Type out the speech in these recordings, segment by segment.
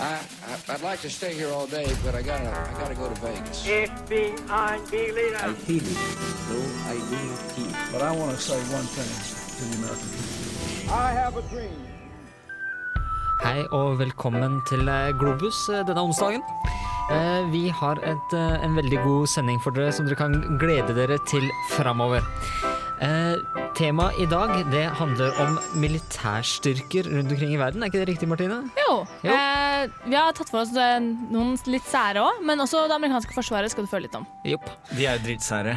I, I I'd like to stay here all day, but I gotta I gotta go to Vegas. FBI leader. I feel it. No, I do feel. But I want to say one thing to the American people. I have a dream. Hei og velkommen til eh, Globus eh, denne onsdagen. Eh, Vi har et, en veldig god sending for dere som dere kan glede dere til framover. Temaet i dag det handler om militærstyrker rundt omkring i verden. Er ikke det riktig, Martine? Jo. Jo. Eh, vi har tatt for oss eh, noen litt sære òg, men også det amerikanske forsvaret skal du føle litt om. Jopp. De er jo dritsære.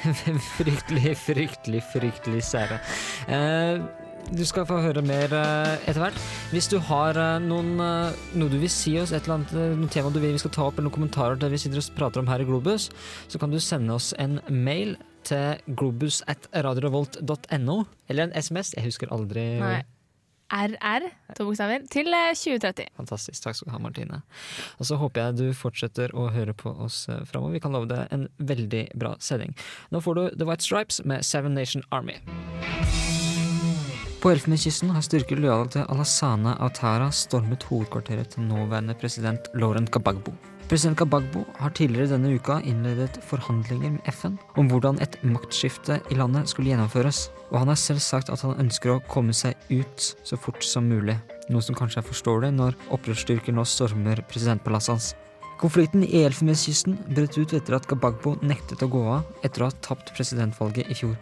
fryktelig, fryktelig, fryktelig sære. Eh, du skal få høre mer eh, etter hvert. Hvis du har eh, noen, noe du vil si oss, et eller annet noen tema du vil vi skal ta opp, eller noen kommentarer til det vi sitter og prater om her i Globus, så kan du sende oss en mail til globus at radiorevolt.no, eller en SMS. Jeg husker aldri Nei. RR, to bokstaver, til eh, 2030. Fantastisk. Takk skal du ha, Martine. Og så håper jeg du fortsetter å høre på oss eh, framover. Vi kan love deg en veldig bra sending. Nå får du The White Stripes med Seven Nation Army. På Elfenbenskysten har styrker lojale til Alassane Autara stormet hovedkvarteret til nåværende president Laurent Gbagbo. President Kabagbo har tidligere denne uka innledet forhandlinger med FN om hvordan et maktskifte i landet skulle gjennomføres, og han har selv sagt at han ønsker å komme seg ut så fort som mulig, noe som kanskje er forståelig når opprørsstyrker nå stormer presidentpalasset hans. Konflikten i Elfenbenskysten brøt ut etter at Kabagbo nektet å gå av etter å ha tapt presidentvalget i fjor.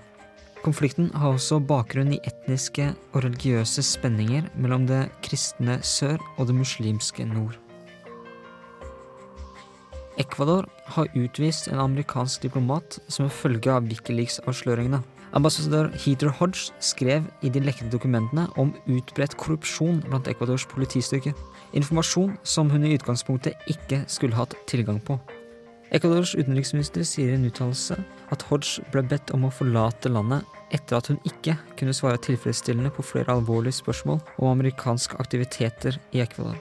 Konflikten har også bakgrunn i etniske og religiøse spenninger mellom det kristne sør og det muslimske nord. Ecuador har utvist en amerikansk diplomat som en følge av Wikileaks-avsløringene. Ambassadør Heater Hodge skrev i de lekkede dokumentene om utbredt korrupsjon blant Ecuadors politistyrke. Informasjon som hun i utgangspunktet ikke skulle hatt tilgang på. Ecuadors utenriksminister sier i en uttalelse at Hodge ble bedt om å forlate landet etter at hun ikke kunne svare tilfredsstillende på flere alvorlige spørsmål om amerikanske aktiviteter i Ecuador.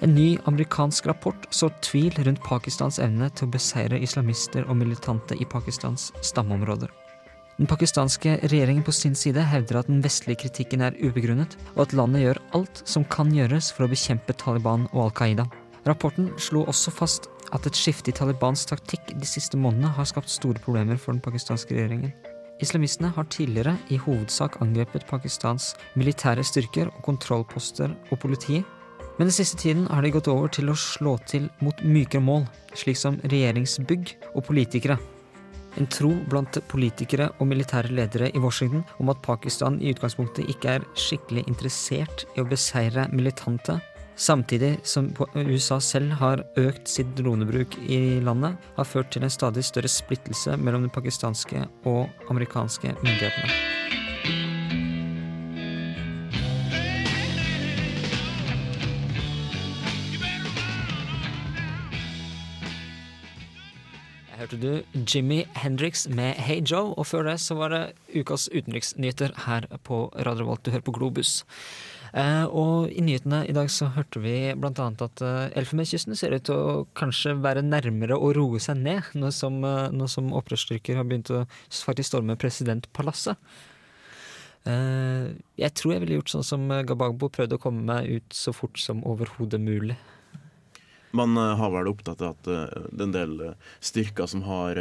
En ny amerikansk rapport sår tvil rundt Pakistans evne til å beseire islamister og militante i Pakistans stammeområder. Den pakistanske regjeringen på sin side hevder at den vestlige kritikken er ubegrunnet, og at landet gjør alt som kan gjøres for å bekjempe Taliban og Al Qaida. Rapporten slo også fast at et skifte i Talibans taktikk de siste månedene har skapt store problemer for den pakistanske regjeringen. Islamistene har tidligere i hovedsak angrepet Pakistans militære styrker og kontrollposter og politiet, men den siste tiden har de gått over til å slå til mot mykere mål, slik som regjeringsbygg og politikere. En tro blant politikere og militære ledere i Washington om at Pakistan i utgangspunktet ikke er skikkelig interessert i å beseire militante, samtidig som USA selv har økt sitt dronebruk i landet, har ført til en stadig større splittelse mellom de pakistanske og amerikanske myndighetene. Hørte du Jimmy Hendrix med Hey Joe, og før det så var det ukas utenriksnyheter her på Radio Volt. Du hører på Globus. Eh, og i nyhetene i dag så hørte vi blant annet at eh, Elfenbenskysten ser ut til å kanskje være nærmere å roe seg ned, nå som, eh, som opprørsstyrker har begynt å faktisk storme presidentpalasset. Eh, jeg tror jeg ville gjort sånn som Gabagbo, prøvde å komme meg ut så fort som overhodet mulig. Man eh, har vel av at eh, det er en del eh, styrker som har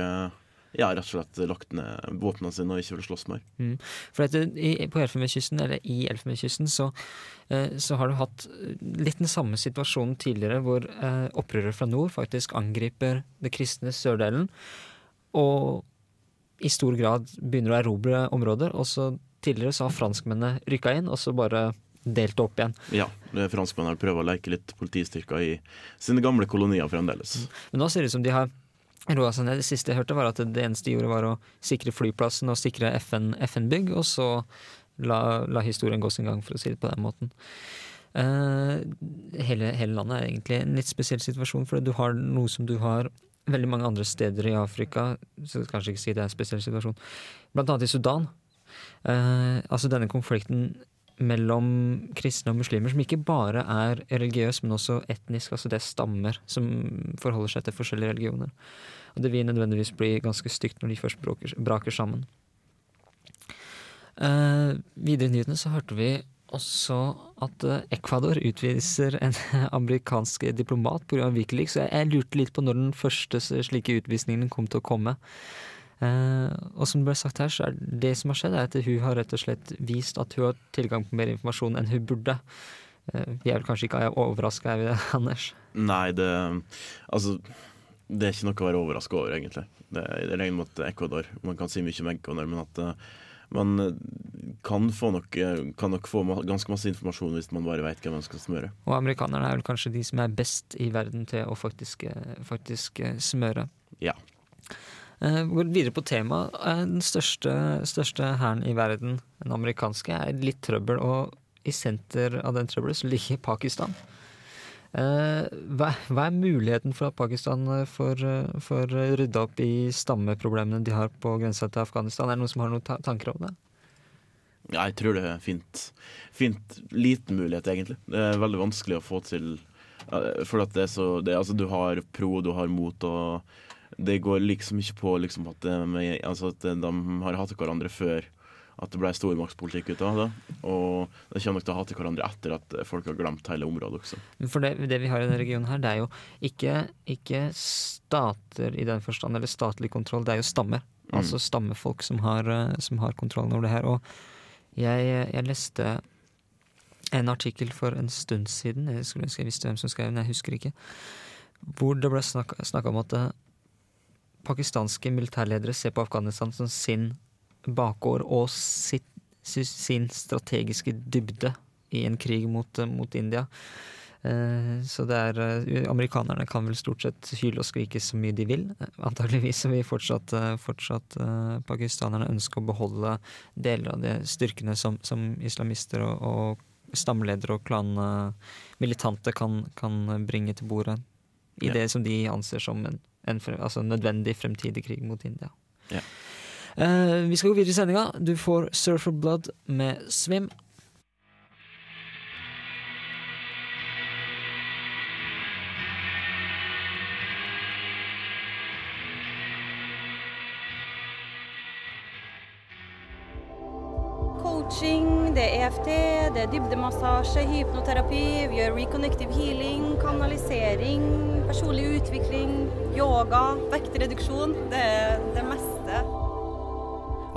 ja, rett og slett lagt ned våpnene sine og ikke vil slåss mer. Mm. For at det- i, på Elfenbenskysten, eller i Elfenbenskysten, så, eh, så har du hatt litt den samme situasjonen tidligere, hvor eh, opprørere fra nord faktisk angriper det kristne sørdelen, og i stor grad begynner å erobre områder. Og så tidligere så har franskmennene rykka inn, og så bare delt opp igjen. Ja, franskmennene prøver å leke litt politistyrker i sine gamle kolonier fremdeles. Men nå ser det ut som de har roa seg ned. Det siste jeg hørte, var at det eneste de gjorde, var å sikre flyplassen og sikre FN FN-bygg, og så la, la historien gå sin gang, for å si det på den måten. Uh, hele, hele landet er egentlig en litt spesiell situasjon, for du har noe som du har veldig mange andre steder i Afrika, så jeg skal kanskje ikke si det er en spesiell situasjon, blant annet i Sudan. Uh, altså denne konflikten mellom kristne og muslimer, som ikke bare er religiøs, men også etnisk. Altså det er stammer som forholder seg til forskjellige religioner. Og det vil nødvendigvis bli ganske stygt når de først braker, braker sammen. Uh, videre i nyhetene så hørte vi også at eh, Ecuador utviser en amerikansk diplomat pga. Wikileaks. Så jeg, lurte litt på når den første slike utvisningen kom til å komme. Eh, og som det ble sagt her, så er det som har skjedd, er at hun har rett og slett vist at hun har tilgang på mer informasjon enn hun burde. Eh, vi er vel kanskje ikke overraska, er vi det, Anders? Nei, det Altså, det er ikke noe å være overraska over, egentlig. Det, er regner med at Ecuador Man kan si mye om Ecuador, men at eh, man kan, få nok, kan nok få ganske masse informasjon hvis man bare vet hvem man skal smøre. Og amerikanerne er vel kanskje de som er best i verden til å faktisk, faktisk smøre. Ja. Eh, Går videre på temaet. Eh, Den største, største hæren i verden, den amerikanske, er litt trøbbel, og i senter av den trøbbelet så ligger Pakistan. Eh, Hva, hva er muligheten for at Pakistan får, får rydda opp i stammeproblemene de har på grensa til Afghanistan? Er det noen som har noen ta tanker om det? Ja, jeg tror det er fint. Fint liten mulighet, egentlig. Det er veldig vanskelig å få til For at det er så det, Altså, du har pro, du har mot, og det går liksom ikke på liksom at, med, altså at de har hatt hverandre før at det ble stormaktspolitikk ut av det. Og de kommer nok til å hate hverandre etter at folk har glemt hele området også. For det, det vi har i denne regionen her, det er jo ikke, ikke stater i den forstand, eller statlig kontroll, det er jo stammer. Mm. Altså stammefolk som har, eh, som har kontrollen over det her. Og jeg, jeg leste en artikkel for en stund siden, jeg skulle ønske jeg visste hvem som skrev den, jeg husker ikke, hvor det ble snakka om at eh, pakistanske militærledere ser på Afghanistan som sin bakgård og sitt, sin strategiske dybde i en krig mot, eh, mot India. Eh, Så det er eh, Amerikanerne kan vel stort sett hyle og skrike så mye de vil. Antageligvis vil fortsatt, fortsatt pakistanerne ønske å beholde deler av de styrkene som, som islamister og, og stamledere og klanmilitante kan, kan bringe til bordet. I Ja. det som de anser som en, en frem, altså nødvendig fremtidig krig mot India. Ja. Uh, vi skal gå videre i sendinga. Du får Surfer Blood med Swim. Er EFT, det er dybdemassasje, hypnoterapi, vi gjør reconnective healing, kanalisering, personlig utvikling, yoga, vektreduksjon. Det er det meste.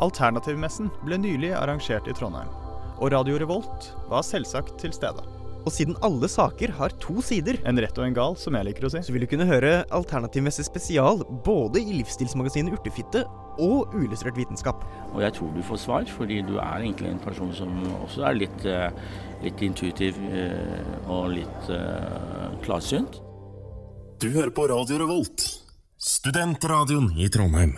Alternativmessen ble nylig arrangert i Trondheim, og Radio Revolt var selvsagt til stede. Og siden alle saker har to sider, En rett og en gal, som jeg liker å si. så vil du kunne høre Alternativmessig spesial både i livsstilsmagasinet Urtefitte og Uillustrert vitenskap. Og jeg tror du får svar, fordi du er egentlig en person som også er litt, eh, litt intuitiv eh, og litt eh, klarsynt. Du hører på Radio Revolt, studentradioen i Trondheim.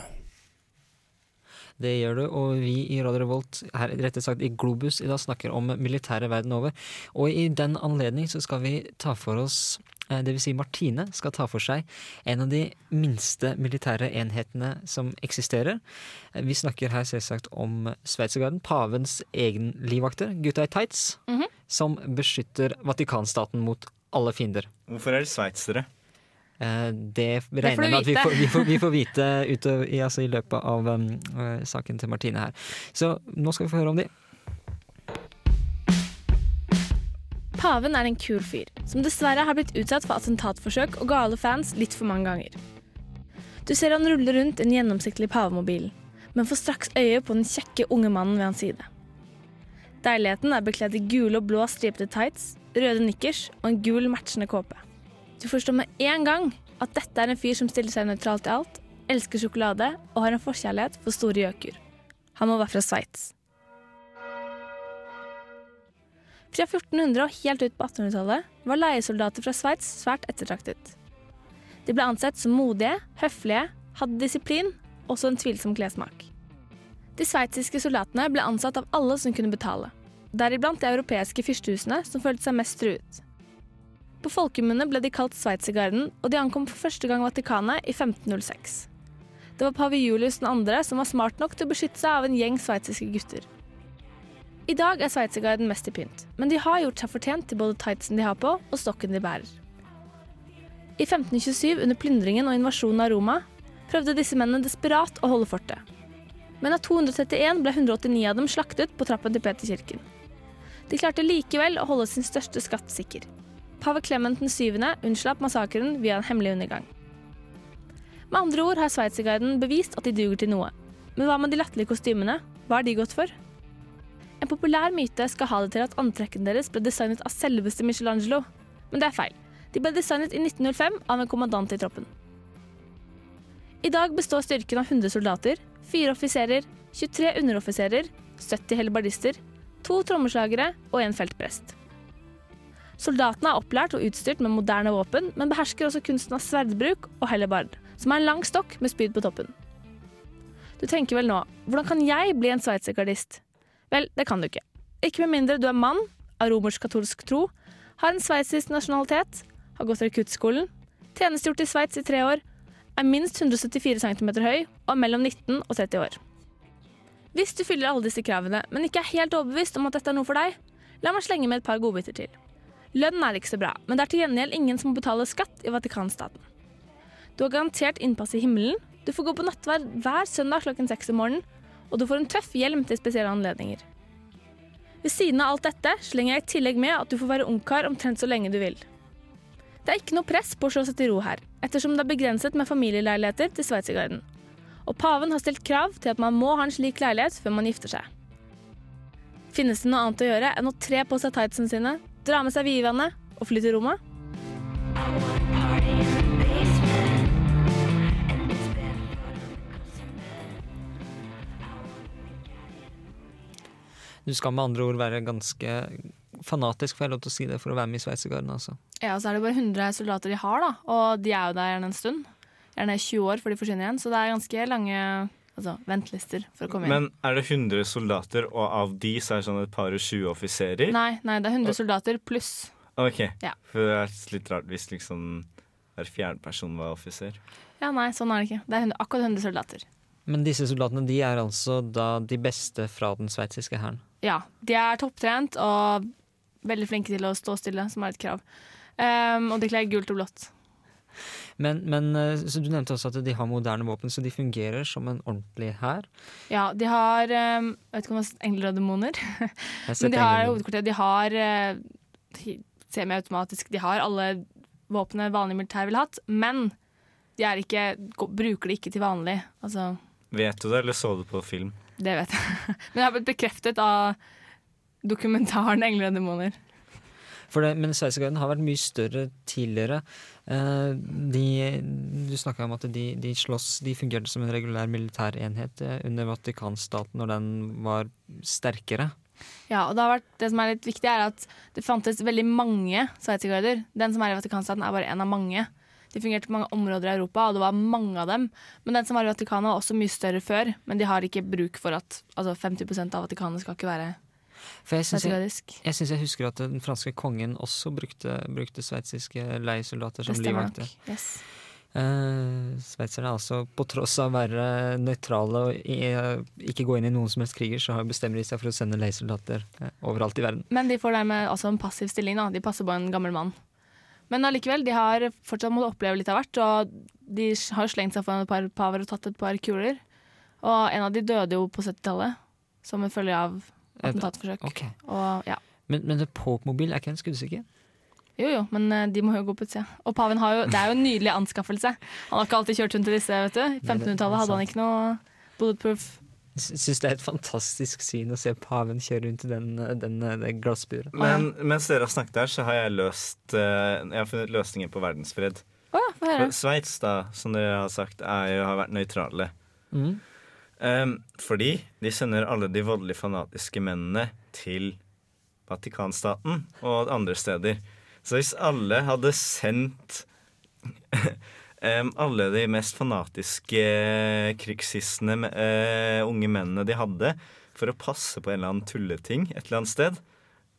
Det gjør du, og vi i Radio Revolt, her rettere sagt i Globus, i dag snakker om militære verden over. Og i den anledning så skal vi ta for oss, eh, det vil si Martine skal ta for seg en av de minste militære enhetene som eksisterer. Vi snakker her selvsagt om Sveitsergarden, pavens egen livvakter, gutta i tights, Mhm. som beskytter Vatikanstaten mot alle fiender. Hvorfor er det sveitsere? Eh, Det regner jeg med at vi får, vi får, vi får vite utover, i, altså i løpet av um, eh, saken til Martine her. Så nå skal vi få høre om de. Paven er en kul fyr, som dessverre har blitt utsatt for attentatforsøk og gale fans litt for mange ganger. Du ser han rulle rundt i en gjennomsiktig pavemobil, men får straks øye på den kjekke unge mannen ved hans side. Deiligheten er bekledd i gule og blå stripete tights, røde nikkers og en gul matchende kåpe. Du forstår med en gang at dette er en fyr som stiller seg nøytralt til alt, elsker sjokolade og har en forkjærlighet for store gjøker. Han må være fra Sveits. Fra 1400 og helt ut på 1800-tallet var leiesoldater fra Sveits svært ettertraktet. De ble ansett som modige, høflige, hadde disiplin og også en tvilsom klessmak. De sveitsiske soldatene ble ansatt av alle som kunne betale, deriblant de europeiske fyrstehusene som følte seg mest truet. På folkemunne ble de kalt Sveitsergarden, og de ankom for første gang Vatikanet i 1506. Det var pave Julius 2. som var smart nok til å beskytte seg av en gjeng sveitsiske gutter. I dag er Sveitsergarden mest i pynt, men de har gjort seg fortjent til både tightsen de har på, og stokken de bærer. I 1527, under plyndringen og invasjonen av Roma, prøvde disse mennene desperat å holde fortet. Men av 231 ble 189 av dem slaktet på trappen til Peterkirken. De klarte likevel å holde sin største skatt sikker. Pave Clement 7. unnslapp massakren via en hemmelig undergang. Med andre ord har Sveitserguiden bevist at de duger til noe. Men hva med de latterlige kostymene? Hva har de gått for? En populær myte skal ha det til at antrekkene deres ble designet av selveste Michelangelo. Men det er feil. De ble designet i 1905 av en kommandant i troppen. I dag består styrken av 100 soldater, 4 offiserer, 23 underoffiserer, 70 helbardister, to trommeslagere og en feltprest. Soldatene er opplært og utstyrt med moderne våpen, men behersker også kunsten av sverdbruk og hellebard, som er en lang stokk med spyd på toppen. Du tenker vel nå, hvordan kan jeg bli en sveitsergardist? Vel, det kan du ikke. Ikke med mindre du er mann, av romersk-katolsk tro, har en sveitsisk nasjonalitet, har gått rekruttskolen, tjenestegjort i Sveits i tre år, er minst 174 cm høy og er mellom 19 og 30 år. Hvis du fyller alle disse kravene, men ikke er helt overbevist om at dette er noe for deg, la meg slenge med et par godbiter til. Lønnen er ikke så bra, men det er til gjengjeld ingen som må betale skatt i Vatikanstaten. Du har garantert innpass i himmelen, du får gå på nattverd hver søndag klokken seks om morgenen, og du får en tøff hjelm til spesielle anledninger. Ved siden av alt dette slenger jeg i tillegg med at du får være ungkar omtrent så lenge du vil. Det er ikke noe press på å slå seg til ro her, ettersom det er begrenset med familieleiligheter til Sveitsergarden. Og paven har stilt krav til at man må ha en slik leilighet før man gifter seg. Finnes det noe annet å gjøre enn å tre på seg tightsene sine, dra med seg Vivianne og flytter til Roma? Du skal med andre ord være ganske fanatisk, får jeg lov til å si det, for å være med i Sveitsergarden. Altså. Ja, og så er det bare 100 soldater de har, da. Og de er jo der gjerne en stund. Gjerne 20 år før de forsvinner igjen, så det er ganske lange altså, ventelister for å komme inn. Men er det 100 soldater, og av de så er det sånn et par og 20 offiserer? Nei, nei, det er 100 soldater pluss. OK. Ja. For det er litt rart hvis liksom hver fjerde person var offiser. Ja, nei, sånn er det ikke. Det er 100, akkurat 100 soldater. Men disse soldatene de er altså da de beste fra den sveitsiske hæren? Ja, de er topptrent og veldig flinke til å stå stille, som er et krav. Um, og de kler gult og blått. Men, men eh, så du nevnte også at de har moderne våpen, så de fungerer som en ordentlig hær? Ja, de har um, Jeg vet ikke om det er engler og demoner. Men de har engler. De har uh, semiautomatisk De har alle våpnene vanlig militær ville hatt, men de er ikke, bruker det ikke til vanlig. Altså, Vet du det, eller så du på film? det vet jeg. Men det har blitt bekreftet av dokumentaren 'Engler og demoner'. For det, men Sveitsergarden har vært mye større tidligere. Eh, de, du snakka om at de, de slåss De fungerte som en regulær militær enhet eh, under Vatikanstaten når den var sterkere. Ja, og det, vært, det som er litt viktig, er at det fantes veldig mange sveitsergarder. Den som er i Vatikanstaten, er bare en av mange. De fungerte på mange områder i Europa, og det var mange av dem. Men den som var i Vatikanet, var også mye større før. Men de har ikke bruk for at altså 50% av Vatikanet skal ikke være For jeg syns jeg, jeg, jeg husker at den franske kongen også brukte, brukte sveitsiske leiesoldater som livvakter. Yes. Uh, Sveitserne er altså, på tross av å være nøytrale og i, uh, ikke gå inn i noen som helst kriger, så har- bestemmer de seg for å sende leiesoldater uh, overalt i verden. Men de får dermed altså en passiv stilling. Da. De passer på en gammel mann. Men allikevel, de har fortsatt måttet oppleve litt av hvert. Og de har slengt seg foran et par paver og tatt et par kuler. Og en av de døde jo på 70-tallet som en følge av attentatforsøk. Okay. Og ja. Men, men Pope-mobil, er ikke en skuddsikker? Jo jo, men eh, de må jo gå på utsida. Og paven har jo Det er jo en nydelig anskaffelse. Han har ikke alltid kjørt rundt i disse, vet du. I Nei, det- det er 1500-tallet hadde han ikke noe bulletproof. Syns det er et fantastisk syn å se paven kjøre rundt i den, den, det glassburet. Men mens dere har snakket her, så har jeg løst eh, Jeg har funnet løsninger på verdensfred. Oh, ja, Sveits, da, som dere har sagt, er jo, har vært nøytrale. Mm. Um, fordi de sender alle de voldelig fanatiske mennene til Vatikanstaten og andre steder. Så hvis alle hadde sendt um, alle de mest fanatiske krigshissende uh, unge mennene de hadde, for å passe på en eller annen tulleting et eller annet sted,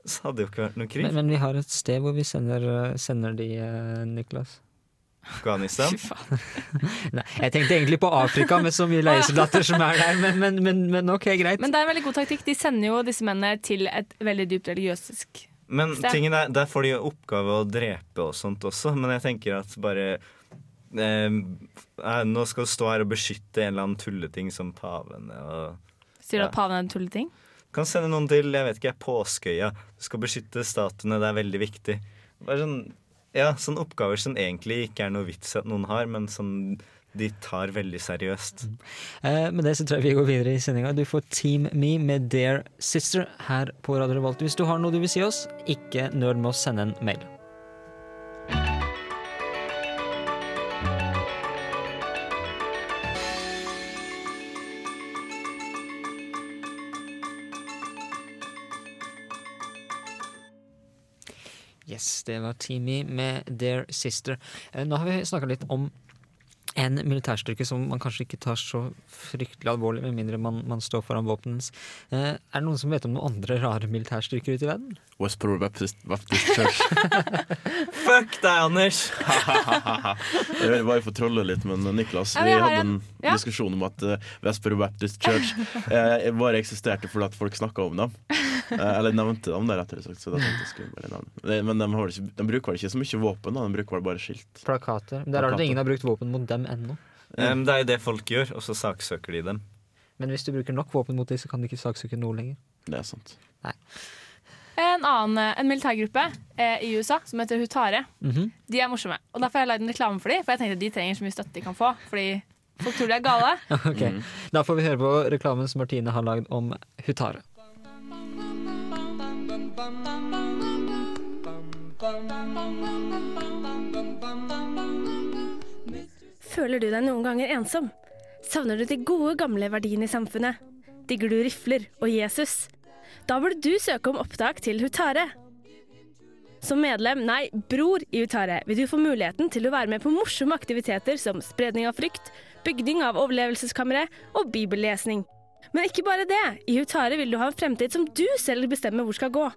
så hadde det jo ikke vært noe krig. Men, men vi har et sted hvor vi sender, eh, sender de, eh, Niklas. Afghanistan. Nei, jeg tenkte egentlig på Afrika med så mye leiesoldater som er der, men, men, men, men ok, greit. Men det er en veldig god taktikk. De sender jo disse mennene til et veldig dypt religiøsisk Men tingen er, der får de jo oppgave å drepe og sånt også, men jeg tenker at bare eh, eh, Nå skal du stå her og beskytte en eller annen tulleting som pavene og Sier du Ja. at paven er en tulleting? Kan sende noen til jeg vet ikke, Påskeøya. Du skal beskytte statuene, det er veldig viktig. Bare sånn, ja, sånne oppgaver som egentlig ikke er noe vits at noen har, men som de tar veldig seriøst. Eh, med det så tror jeg vi går videre i sendinga. Du får Team Me med Dear Sister her på Radio Revolt. Hvis du har noe du vil si oss, ikke nøl med å sende en mail. Yes, det var Teamy med Dear Sister. Eh, Nå har vi snakka litt om en militærstyrke som man kanskje ikke tar så fryktelig alvorlig, med mindre man, man står foran våpenens. Eh, er det noen som vet om noen andre rare militærstyrker ute i verden? Westboro Baptist, Baptist Church. Fuck deg, Anders! Jeg var jo for trolle litt, men Niklas, Ja, vi hadde en diskusjon om at uh, Westboro Baptist Church eh, bare eksisterte fordi at folk snakka om dem. Eh, eller nevnte dem, der, rettere sagt. Så da tenkte jeg skulle bare nevne. Men de, har ikke, de bruker vel ikke så mye våpen, da. de bruker vel bare skilt. Plakater. Men Det er rart at ingen har brukt våpen mot dem ennå. Em, det er jo det folk gjør, og så saksøker de dem. Men hvis du bruker nok våpen mot dem, så kan de ikke saksøke noe lenger. Det er sant. Nei. En annen eh, en militærgruppe eh, i USA som heter Hutare. Mhm. De er morsomme. Og Derfor har jeg lagd en reklame for dem, for jeg tenkte at de trenger så mye støtte de kan få. Fordi folk tror de er gale. Ok, Da får vi høre på reklamen som Martine har lagd om Hutare. Føler du deg noen ganger ensom? Savner du de gode, gamle verdiene i samfunnet? Digger du rifler og Jesus? Da burde du søke om opptak til Hutare. Som medlem, nei, bror i Utare, vil du få muligheten til å være med på morsomme aktiviteter som spredning av frykt, bygning av overlevelseskamre og bibellesning. Men ikke bare det, i Utare vil du ha en fremtid som du selv bestemmer hvor skal gå.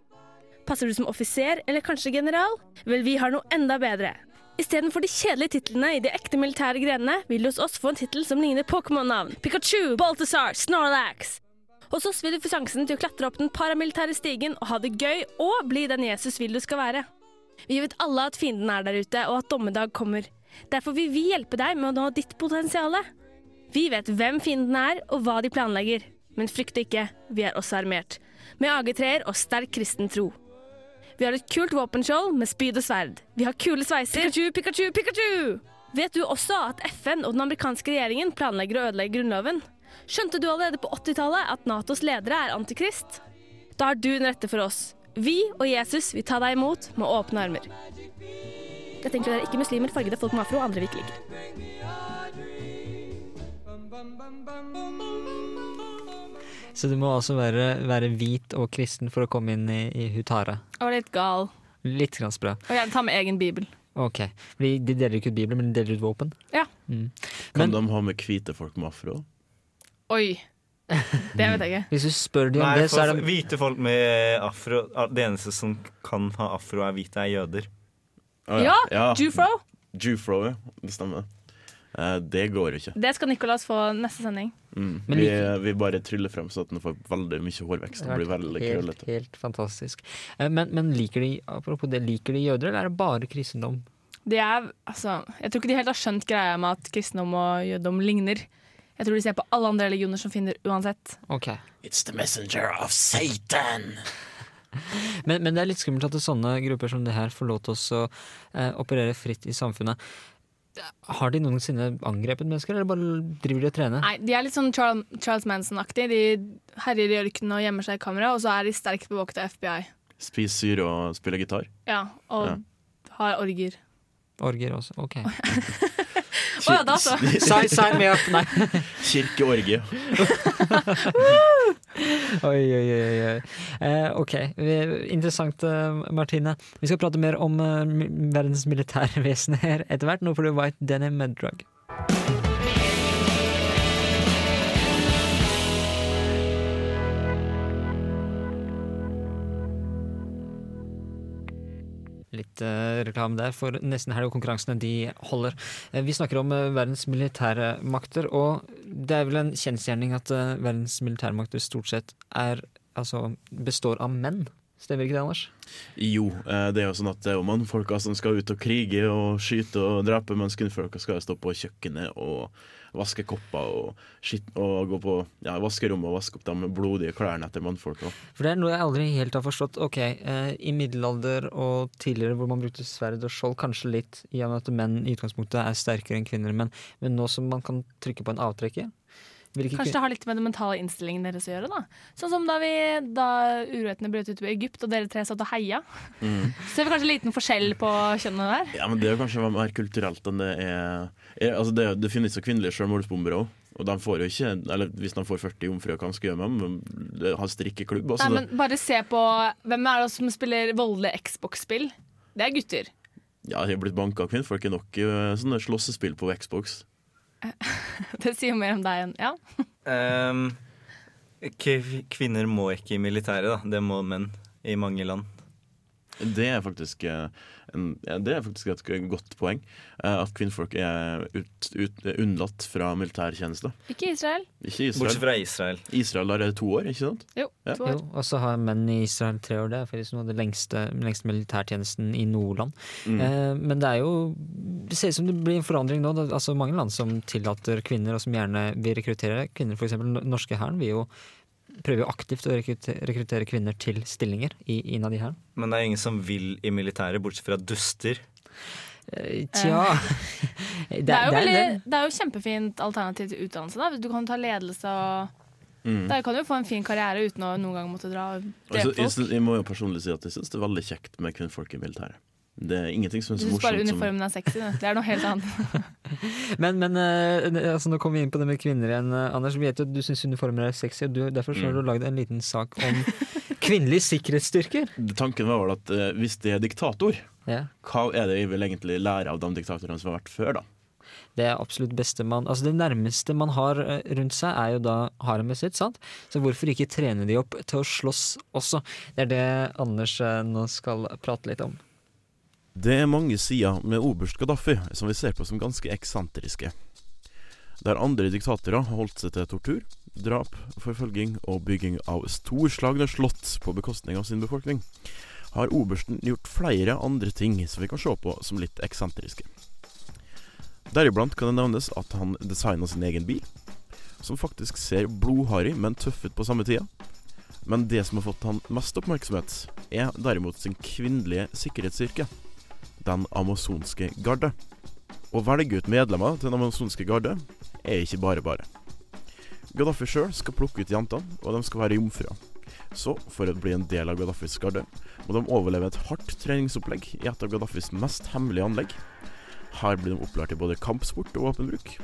Passer du som offiser eller kanskje general? Vel, vi har noe enda bedre. Istedenfor de kjedelige titlene i de ekte militære grenene, vil du hos oss få en tittel som ligner Pokémon-navn. Pikachu, Balthazar, Snorlax. Hos oss vil du få sjansen til å klatre opp den paramilitære stigen og ha det gøy og bli den Jesus vil du skal være. Vi vet alle at fienden er der ute, og at dommedag kommer. Derfor vil vi hjelpe deg med å nå ditt potensial. Vi vet hvem fienden er, og hva de planlegger. Men frykt ikke, vi er også armert. Med AG3-er og sterk kristen tro. Vi har et kult våpenskjold med spyd og sverd. Vi har kule sveiser. Pikachu, Pikachu, Pikachu! Vet du også at FN og den amerikanske regjeringen planlegger å ødelegge grunnloven? Skjønte du allerede på 80-tallet at Natos ledere er antikrist? Da har du den rette for oss. Vi og Jesus vil ta deg imot med åpne armer. Dette inkluderer ikke muslimer, fargede folk med afro og andre vi ikke liker. Så du må også være, være hvit og kristen for å komme inn i, i Hutara. Og litt gal. Litt grann bra. Og gjerne ta med egen bibel. Ok. Fordi de deler ikke ut Bibelen, men de deler ut våpen. Ja. Mm. Kan de ha med hvite folk med afro? Oi. Det vet jeg ikke. Hvis du spør de om Nei, det, så er det hvite folk med afro Det eneste som kan ha afro, er hvite, er jøder. Å, Ja, Jufro. Jufro, ja. Det stemmer. Eh, det går jo ikke. Det skal Nicolas få neste sending. Mm. Vi, vi bare tryller frem så at den får veldig mye hårvekst Det blir veldig helt, krøllete. helt fantastisk. Eh, Men, men liker de apropos det, liker de jøder, eller er det bare kristendom? De er, altså, jeg tror ikke de helt har skjønt greia med at kristendom og jødedom ligner. Jeg tror de ser på alle andre religioner som finner uansett. Okay. It's the messenger of Satan! Men, men det er litt skummelt at sånne grupper som det her får lov til å eh, operere fritt i samfunnet. Har de noensinne angrepet mennesker, eller bare driver de og trener? Nei, De er litt sånn Charles, Charles Manson-aktig. De herjer i ørkenen og gjemmer seg i kamera, og så er de sterkt bevåket av FBI. Spiser og spiller gitar. Ja, Og Ja. har orgier. Orger også, ok. Å ja, da så. Sign, sign me up! Nei. Kirkeorgie. Oi, oi, oi. oi. Eh, ok, Vi- interessant, eh, Martine. Vi skal prate mer om eh, verdens militærvesen her etter hvert. Nå får du White Denim med Reklame der for nesten helg og konkurransene de holder. Eh, vi snakker om eh, verdens militære makter, og det er vel en kjensgjerning at eh, verdens militære makter stort sett er, altså, består av menn. Stemmer ikke det, Anders? Jo, det er jo sånn at det er jo mannfolka som skal ut og krige og skyte og drepe, mens kvinnfolka skal stå på kjøkkenet og vaske kopper og, skitt, og gå på ja, vaskerommet og vaske opp de blodige klærne etter mannfolka. For det er noe jeg aldri helt har forstått. Ok, eh, I middelalder og tidligere hvor man brukte sverd og skjold, kanskje litt i og med at menn i utgangspunktet er sterkere enn kvinner, men, men nå som man kan trykke på en avtrekker vil ikke Kanskje det har litt med den mentale innstillingen deres å gjøre. da Sånn som da, vi, da urolighetene brøt ut i Egypt, og dere tre satt og heia. Mm. Så det er kanskje liten forskjell på kjønnene der. Ja, men Det er kanskje mer kulturelt enn det er, er altså det, det finnes jo kvinnelige selvmordsbombere òg. Og de får jo ikke, eller hvis de får 40 jomfruer, hva de skal gjøre med dem? De har strikkeklubb. Altså, Nei, men Bare se på hvem er det som spiller voldelige Xbox-spill. Det er gutter. Ja, de har blitt banka av kvinnfolk i nok eh, sånne slåssespill på Xbox. Det sier mer om deg enn Ja. Um, kvinner må ikke i militæret, da. Det må menn i mange land. Det er faktisk, ja, det er faktisk et godt poeng. eh, At kvinnfolk er ut, ut, unnlatt fra militærtjeneste. Ikke Israel. Ikke Israel. Bortsett fra Israel. Israel har to år, ikke sant? Jo, Ja. to år. Jo, og så har menn i Israel tre år. Det er faktisk noe av den lengste, lengste militærtjenesten i Nordland. Mm. Eh, men det er jo Det ser ut som det blir en forandring nå. Det er altså mange land som tillater kvinner, og som gjerne vil rekruttere kvinner. F.eks. norske hæren vil jo prøver jo aktivt å rekruttere, rekruttere kvinner til stillinger i, innad i hæren. Men det er ingen som vil i militæret, bortsett fra duster. Eh, Tja Det er, jo veldig, det er jo kjempefint alternativ til utdannelse. da Du kan ta ledelse og Mm. Der kan du jo få en fin karriere uten å noen gang måtte dra og drepe folk. jeg, synes- jeg må jo personlig si at jeg syns det er veldig kjekt med kvinnfolk i militæret. Det er ingenting som er Du så syns bare morsomt uniformen er sexy. Det, det er noe helt annet. Men, men eh, altså, nå kommer vi inn på det med kvinner igjen. eh, Anders, vi vet jo at du syns uniformer er sexy, og du, derfor så har du Mm. lagd en liten sak om kvinnelige sikkerhetsstyrker. Tanken var vel at uh, hvis det er diktator, Ja. hva er det vi vil egentlig lære av de diktatorene som har vært før, da? Det er absolutt beste man Altså Det nærmeste man har eh, rundt seg, er jo da haremet sitt. sant? Så hvorfor ikke trene de opp til å slåss også? Det er det Anders eh, nå skal prate litt om. Det er mange sider med oberst Gaddafi som vi ser på som ganske eksentriske. Der andre diktatorer har holdt seg til tortur, drap, forfølging og bygging av storslagne slott på bekostning av sin befolkning, har obersten gjort flere andre ting som vi kan se på som litt eksentriske. Deriblant kan det nevnes at han designa sin egen bil, som faktisk ser blodharry, men tøff ut på samme tida. Men det som har fått han mest oppmerksomhet, er derimot sin kvinnelige sikkerhetsstyrke, den amazonske garde. Å velge ut medlemmer til den amazonske garde er ikke bare bare. Gaddafi sjøl skal plukke ut jentene, og de skal være jomfruer. Så, for å bli en del av Gaddafis garde, må de overleve et hardt treningsopplegg i et av Gaddafis mest hemmelige anlegg. Her blir de opplært i både kampsport og våpenbruk.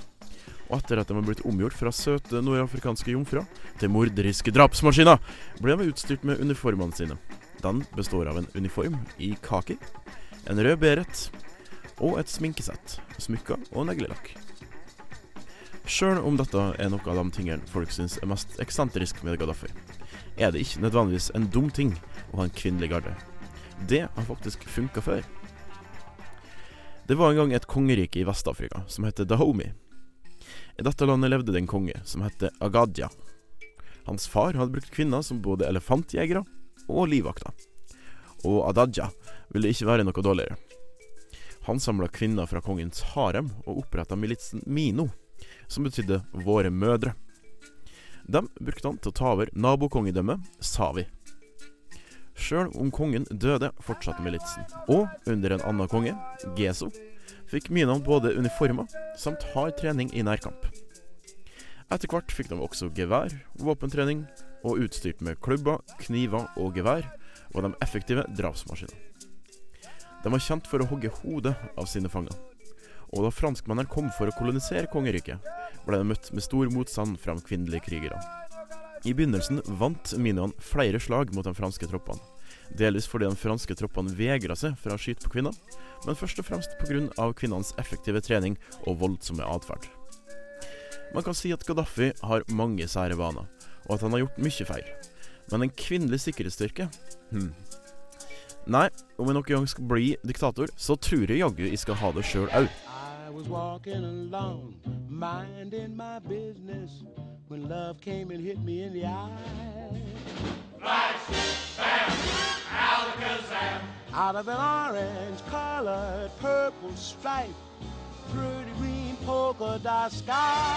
Og etter at de har blitt omgjort fra søte nordafrikanske jomfruer til morderiske drapsmaskiner, blir de utstyrt med uniformene sine. Den består av en uniform i kaki, en rød beret og et sminkesett, smykker og neglelakk. Sjøl om dette er noe av de tingene folk syns er mest eksentrisk med Gaddafi, er det ikke nødvendigvis en dum ting å ha en kvinnelig garde. Det har faktisk funka før. Det var en gang et kongerike i Vest-Afrika som het Dahomey. I dette landet levde det en konge som het Agadia. Hans far hadde brukt kvinner som både elefantjegere og livvakter. Og Adadja ville ikke være noe dårligere. Han samla kvinner fra kongens harem og oppretta militsen Mino, som betydde 'våre mødre'. Dem brukte han til å ta over nabokongedømmet Savi. Sjøl om kongen døde, fortsatte militsen. Og under en annen konge, Geso, fikk Mino både uniformer samt hard trening i nærkamp. Etter hvert fikk de også gevær, våpentrening, og utstyrt med klubber, kniver og gevær var de effektive drapsmaskiner. De var kjent for å hogge hodet av sine fanger. Og da franskmennene kom for å kolonisere kongeriket, ble de møtt med stor motstand fra de kvinnelige krigerne. I begynnelsen vant Minion flere slag mot de franske troppene. Delvis fordi de franske troppene vegra seg for å skyte på kvinner, men først og fremst pga. kvinnenes effektive trening og voldsomme atferd. Man kan si at Gaddafi har mange sære vaner, og at han har gjort mye feil. Men en kvinnelig sikkerhetsstyrke hm. Nei, om jeg noen gang skal bli diktator, så tror jeg jaggu jeg skal ha det sjøl òg. Out of an orange colored purple stripe, pretty green polka dot sky.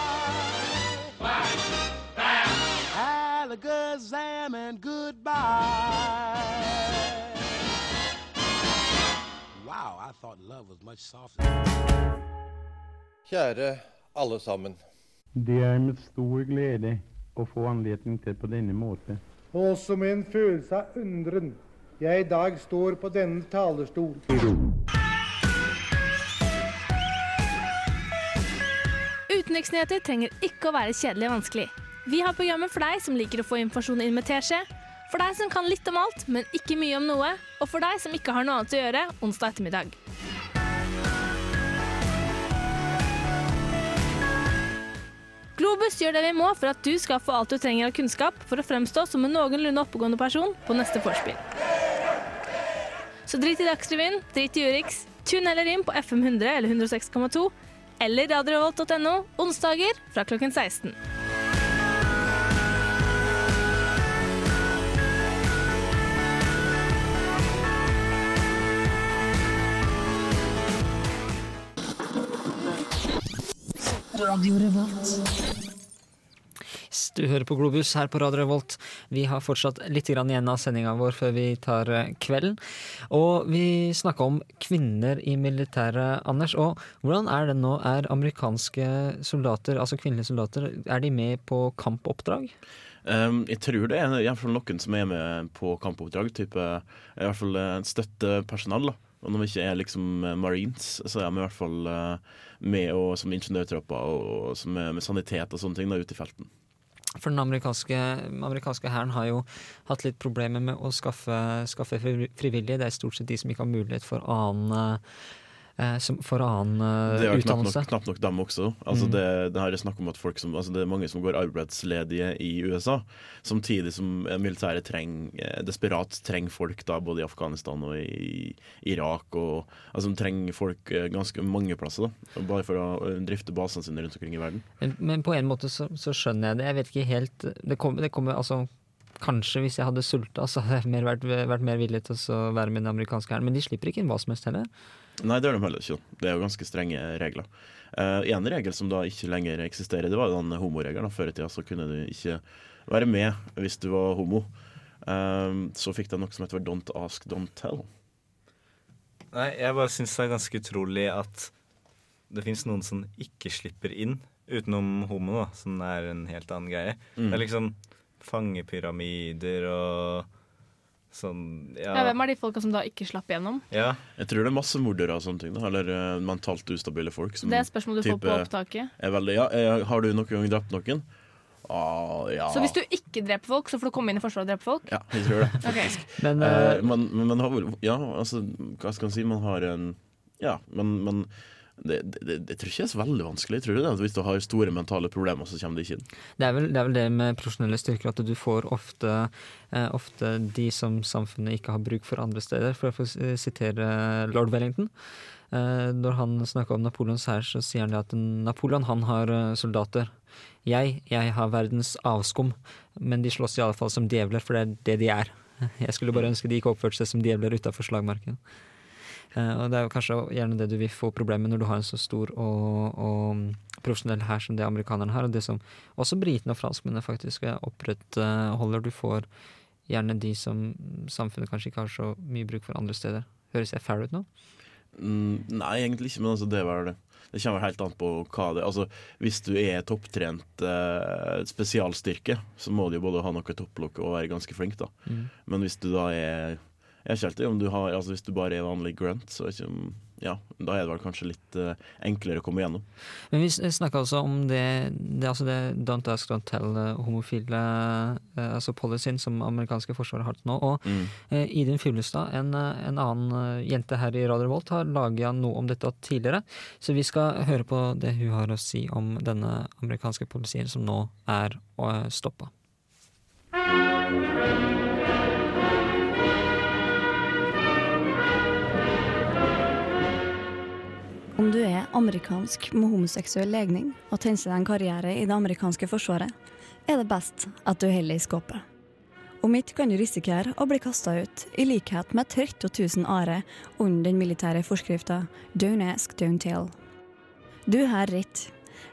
Flash, bam, Alakazam and goodbye. Kjære alle sammen. Det er med stor glede å få anledning til på denne måte. Og med en følelse av undren jeg i dag står på denne talerstol. Utenriksnyheter trenger ikke å være kjedelig og vanskelig. Vi har programmet for deg som liker å få informasjon inn med teskje, for deg som kan litt om alt, men ikke mye om noe, og for deg som ikke har noe annet å gjøre onsdag ettermiddag. Globus gjør det vi må for at du skal få alt du trenger av kunnskap for å fremstå som en noenlunde oppegående person på neste vorspiel. Så drit i Dagsrevyen, drit i Urix, tune heller inn på FM 100 eller 106,2 eller radiorevolt.no onsdager fra klokken 16. Radio Revolt. Du hører på Globus her på Radio Revolt. Vi har fortsatt litt grann igjen av sendinga vår før vi tar eh, kvelden. Og vi snakka om kvinner i militæret, Anders. Og hvordan er det nå? Er amerikanske soldater, altså kvinnelige soldater, er de med på kampoppdrag? Um, jeg tror det er i hvert fall noen som er med på kampoppdrag. Type, I hvert fall uh, støttepersonell. da. Og når vi ikke er liksom eh, marines, så er vi i hvert fall uh, med og, som ingeniørtropper og, og som er med sanitet og sånne ting da, ute i felten. For den amerikanske, amerikanske hæren har jo hatt litt problemer med å skaffe, skaffe frivillige. Det er stort sett de som ikke har mulighet for annen, eh, som, for annen eh, Det er knapt utdannelse. nok, knapt nok dem også. Altså Mm. det, det her er snakk om at folk som, altså det er mange som går arbeidsledige i USA, samtidig som militæret trenger, eh, desperat trenger folk da, både i Afghanistan og i Irak. Og, altså De trenger folk eh, ganske mange plasser, da, bare for å eh, drifte basene sine rundt omkring i verden. Men, men på en måte så, så skjønner jeg det. Jeg vet ikke helt Det kommer, det kommer altså Kanskje hvis jeg hadde sulta, så hadde jeg mer vært, vært mer villig til å være med den amerikanske hæren. Men de slipper ikke inn hva som helst heller. Nei, det er de heller ikke. Det er jo ganske strenge regler. Uh, en regel som da ikke lenger eksisterer, det var den homoregelen. Før i tida så kunne du ikke være med hvis du var homo. Uh, så fikk de noe som heter Don't ask, don't tell. Nei, jeg bare syns det er ganske utrolig at det fins noen som ikke slipper inn, utenom homo, da, som er en helt annen greie. Mm. Det er liksom fangepyramider og sånn Ja, Ja. hvem er de folka som da ikke slapp igjennom? ja. Jeg tror det er masse mordere og sånne ting. Da. Eller uh, mentalt ustabile folk. Som Det er spørsmål du får på opptaket. Er veldig, ja, eh, har du noen gang drept noen? Ah, ja. Så hvis du ikke dreper folk, så får du komme inn i Forsvaret og drepe folk? Ja, jeg tror det. okay. Men, Eh, man, men man har Ja, altså, hva skal man si? Man har en Ja, men, men det, det, det, tror ikke det er så veldig vanskelig. tror du det Hvis du har store mentale problemer, så kommer det ikke inn. Det er, vel, det er vel det med profesjonelle styrker at du får ofte, eh, ofte de som samfunnet ikke har bruk for andre steder. For å sitere lord Wellington. Eh, når han snakker om Napoleons hær, så sier han det at Napoleon han har eh, soldater. Jeg, jeg har verdens avskum, men de slåss i alle fall som djevler, for det er det de er. Jeg skulle bare ønske de ikke oppførte seg som djevler utafor slagmarken. Eh, og det er jo kanskje gjerne det du vil få problemer med når du har en så stor og, og profesjonell hær som det amerikanerne har, og det som også britene og franskmennene faktisk opprettholder. Du får gjerne de som samfunnet kanskje ikke har så mye bruk for andre steder. Høres jeg fair ut nå? Mm, nei, egentlig ikke, men altså, det var det. Det kommer helt an på hva det Altså, Hvis du er topptrent eh, spesialstyrke, så må du jo både ha noe topplokk og være ganske flink. da. Mm. Men hvis du da er Jeg er ikke om du har Altså Hvis du bare er vanlig grunt, så ikke, ja, da er det vel kanskje litt uh, enklere å komme gjennom. Men vi snakka altså om det, det, altså det Don't Ask, Don't Tell, eh, uh, altså policyen som amerikanske forsvaret har til nå. Og Mm. uh, Idun Fuglestad, en, eh, en annen eh, jente her i Radio Revolt, har laga noe om dette tidligere. Så vi skal høre på det hun har å si om denne amerikanske policyen som nå er uh, stoppa. Om du er amerikansk med homoseksuell legning og tenker deg en karriere i det amerikanske forsvaret, er det best at du holder i skåpet. Om ikke kan du risikere å bli kasta ut, i likhet med 30 000 are under den militære forskrifta Don't ask, don't tell. Du har rett.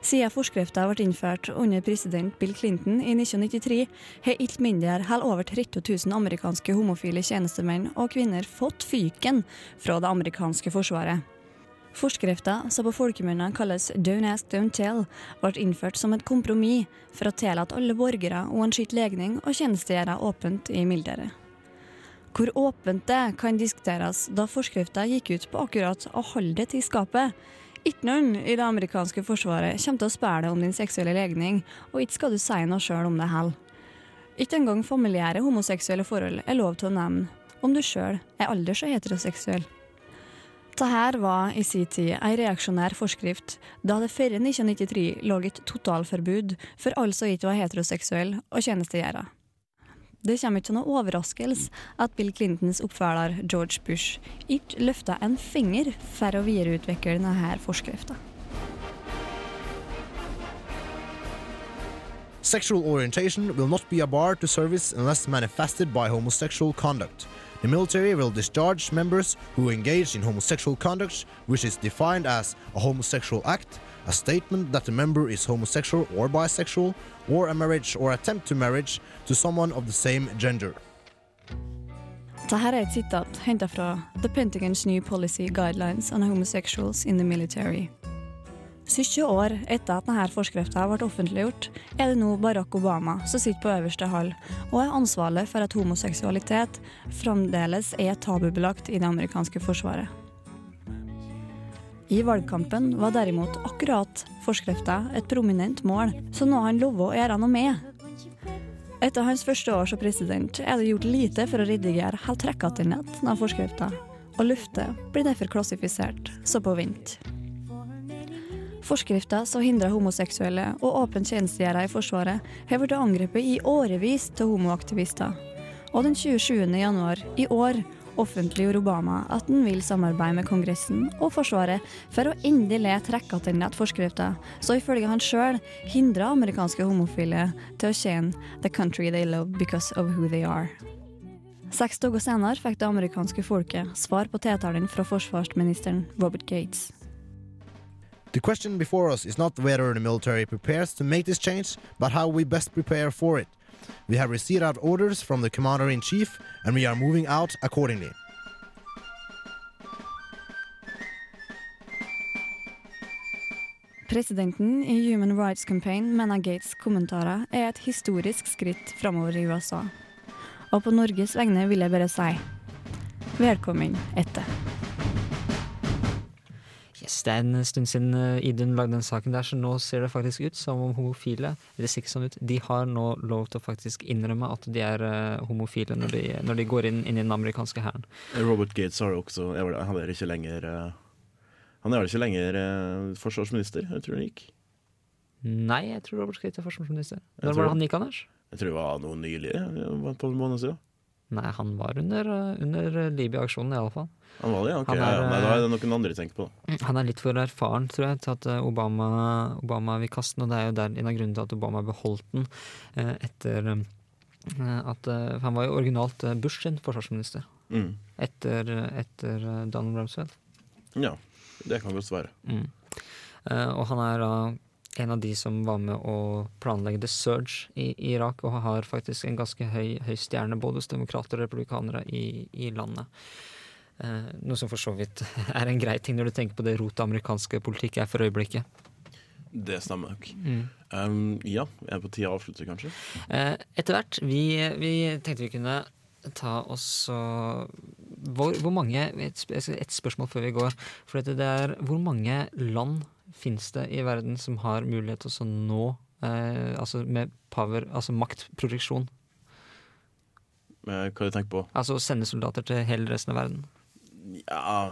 Siden forskrifta ble innført under president Bill Clinton i 1993, har ikke mindre enn over 30 000 amerikanske homofile tjenestemenn og -kvinner fått fyken fra det amerikanske forsvaret. Forskrifta, som på folkemunne kalles Don't ask, don't tell, ble innført som et kompromiss for å tillate alle borgere uansett legning å tjenestegjøre åpent i mildere. Hvor åpent det kan diskuteres, da forskrifta gikk ut på akkurat å holde det til skapet. Ikke noen i det amerikanske forsvaret kommer til å spørre deg om din seksuelle legning, og ikke skal du si noe sjøl om det heller. Ikke engang familiære homoseksuelle forhold er lov til å nevne, om du sjøl er alders- og heteroseksuell. Dette var i sin tid ei reaksjonær forskrift, da det før 1993 lå et totalforbud for alle som ikke var heteroseksuelle og tjenestegjøre. Det kommer ikke som noe overraskelse at Bill Clintons oppfølger George Bush ikke løfta en finger for å videreutvikle denne forskrifta. Sexual orientation will not be a bar to service unless manifested by homosexual conduct. The military will discharge members who engage in homosexual conduct, which is defined as a homosexual act, a statement that the member is homosexual or bisexual, or a marriage or attempt to marriage to someone of the same gender. Dette er et sitat henta fra The Pentagon's New Policy Guidelines on Homosexuals in the Military. 70 år etter at denne forskrifta ble offentliggjort, er det nå Barack Obama som sitter på øverste hall og er ansvarlig for at homoseksualitet fremdeles er tabubelagt i det amerikanske forsvaret. I valgkampen var derimot akkurat forskrifta et prominent mål, så nå har han lovet å gjøre noe med. Etter hans første år som president er det gjort lite for å redigere helt trekkatternett av forskrifta, og luftet blir derfor klassifisert så på vent. Forskrifta som hindrer homoseksuelle og åpent tjenestegjørere i Forsvaret, har blitt angrepet i årevis til homoaktivister. Og den 27. januar i år offentliggjorde Obama at han vil samarbeide med Kongressen og Forsvaret for å endelig trekke tilbake forskrifta, så ifølge han sjøl hindrer amerikanske homofile til å tjene 'the country they love because of who they are'. Seks dager senere fikk det amerikanske folket svar på tiltalen fra forsvarsministeren Robert Gates. The question before us is not whether the military prepares to make this change, but how we best prepare for it. We have received our orders from the commander in chief, and we are moving out accordingly. Presidenten i Human Rights Campaign mener Gates' kommentarer er et historisk skritt framover i USA. Og på Norges vegne vil jeg bare si velkommen etter. Det er en stund siden eh, Idun lagde den saken der, så nå ser det faktisk ut som om homofile det ser ikke sånn ut, de har nå lov til å faktisk innrømme at de er eh, homofile når de, når de går inn, inn i den amerikanske hæren. Robert Gates har også Han er ikke lenger eh, Han er vel ikke lenger forsvarsminister, jeg tror han gikk. Nei, jeg tror Robert Gates er forsvarsminister. Når var det han gikk, Anders? Jeg tror det var noe nylig, et par måneder siden. Nei, han var under, eh, under Libya-aksjonen i alle fall. Han var det, ja? Ok, er, ja. Nei, da er det eh, noen andre tenker på. Han er litt for erfaren, tror jeg, til at eh, Obama, Obama vil kaste den. Og det er jo der en av grunnene til at Obama beholdt den eh, etter eh, at eh, Han var jo originalt eh, Bush sin forsvarsminister. Mm. Etter, etter eh, Donald Rumsfeld. Ja, det kan godt være. Mm. Eh, og han er da en av de som var med å planlegge The Surge i Irak, og har faktisk en ganske høy, høy stjerne både hos demokrater og republikanere i, i landet. Eh, noe som for så vidt er en grei ting når du tenker på det rotet amerikanske politikk er for øyeblikket. Det stemmer nok. Mm. Um, ja, er det på tide å avslutte, kanskje? Eh, etter hvert. Vi, vi tenkte vi kunne ta oss hvor, hvor mange et, spørsmål før vi går. For det er hvor mange land finnes det i verden som har mulighet til å nå eh, Altså med power, altså maktproduksjon? Hva Hva du tenker på? Altså å sende soldater til hele resten av verden? Ja,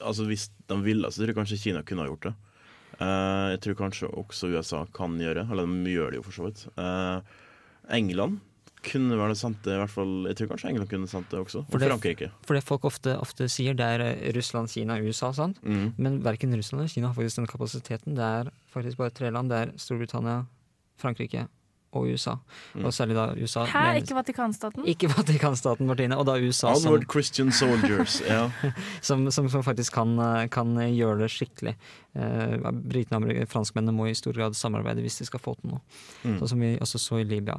altså hvis de ville, så tror jeg kanskje Kina kunne ha gjort det. Eh, jeg tror kanskje også USA kan gjøre, eller de gjør det jo for så vidt. Eh, England kunne vel sendt det, i hvert fall Jeg tror kanskje England kunne sendt det også. Og For det- Frankrike. For det folk ofte, ofte sier, det er eh, Russland, Kina, USA, sant? Mm. Men verken Russland eller Kina har faktisk den kapasiteten. Det er faktisk bare tre land. Det er Storbritannia, Frankrike og USA. Mm. Og særlig da USA. Hæ, men, ikke Vatikanstaten? Ikke Vatikanstaten, Martine. Og da USA som, Christian Soldiers. Ja. som, som, som faktisk kan, eh, kan gjøre det skikkelig. Uh, Britene og franskmennene må i stor grad samarbeide hvis de skal få til noe. Mm. Sånn som vi også så i Libya.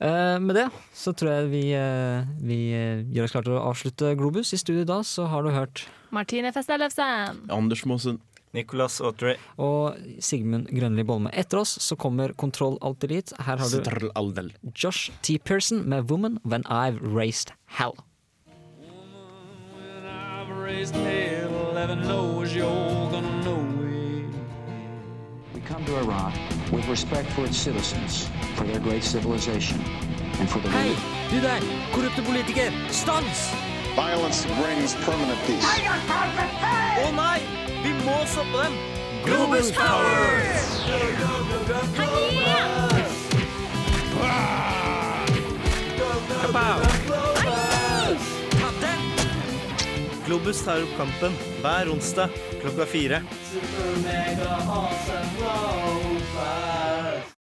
Eh, med det så tror jeg vi, eh, vi eh, gjør oss klare til å avslutte Globus. I studio da så har du hørt Martine Festellefsen. Anders Mosen. Nicolas Autry. og Sigmund Grønli Bolme. Etter oss så kommer Kontroll Alt Elite. Her har du Josh T. Pearson med 'Woman When I've Raised Hell'. Hell, heaven knows you're gonna know it. We come to Iraq with respect for its citizens, for their great civilization, and for the Hei, du der! Korrupte politiker! Stans! Violence brings permanent peace. Å nei! Vi må stoppe dem! Globus Power! Globus tar opp kampen hver onsdag klokka fire. Super mega awesome.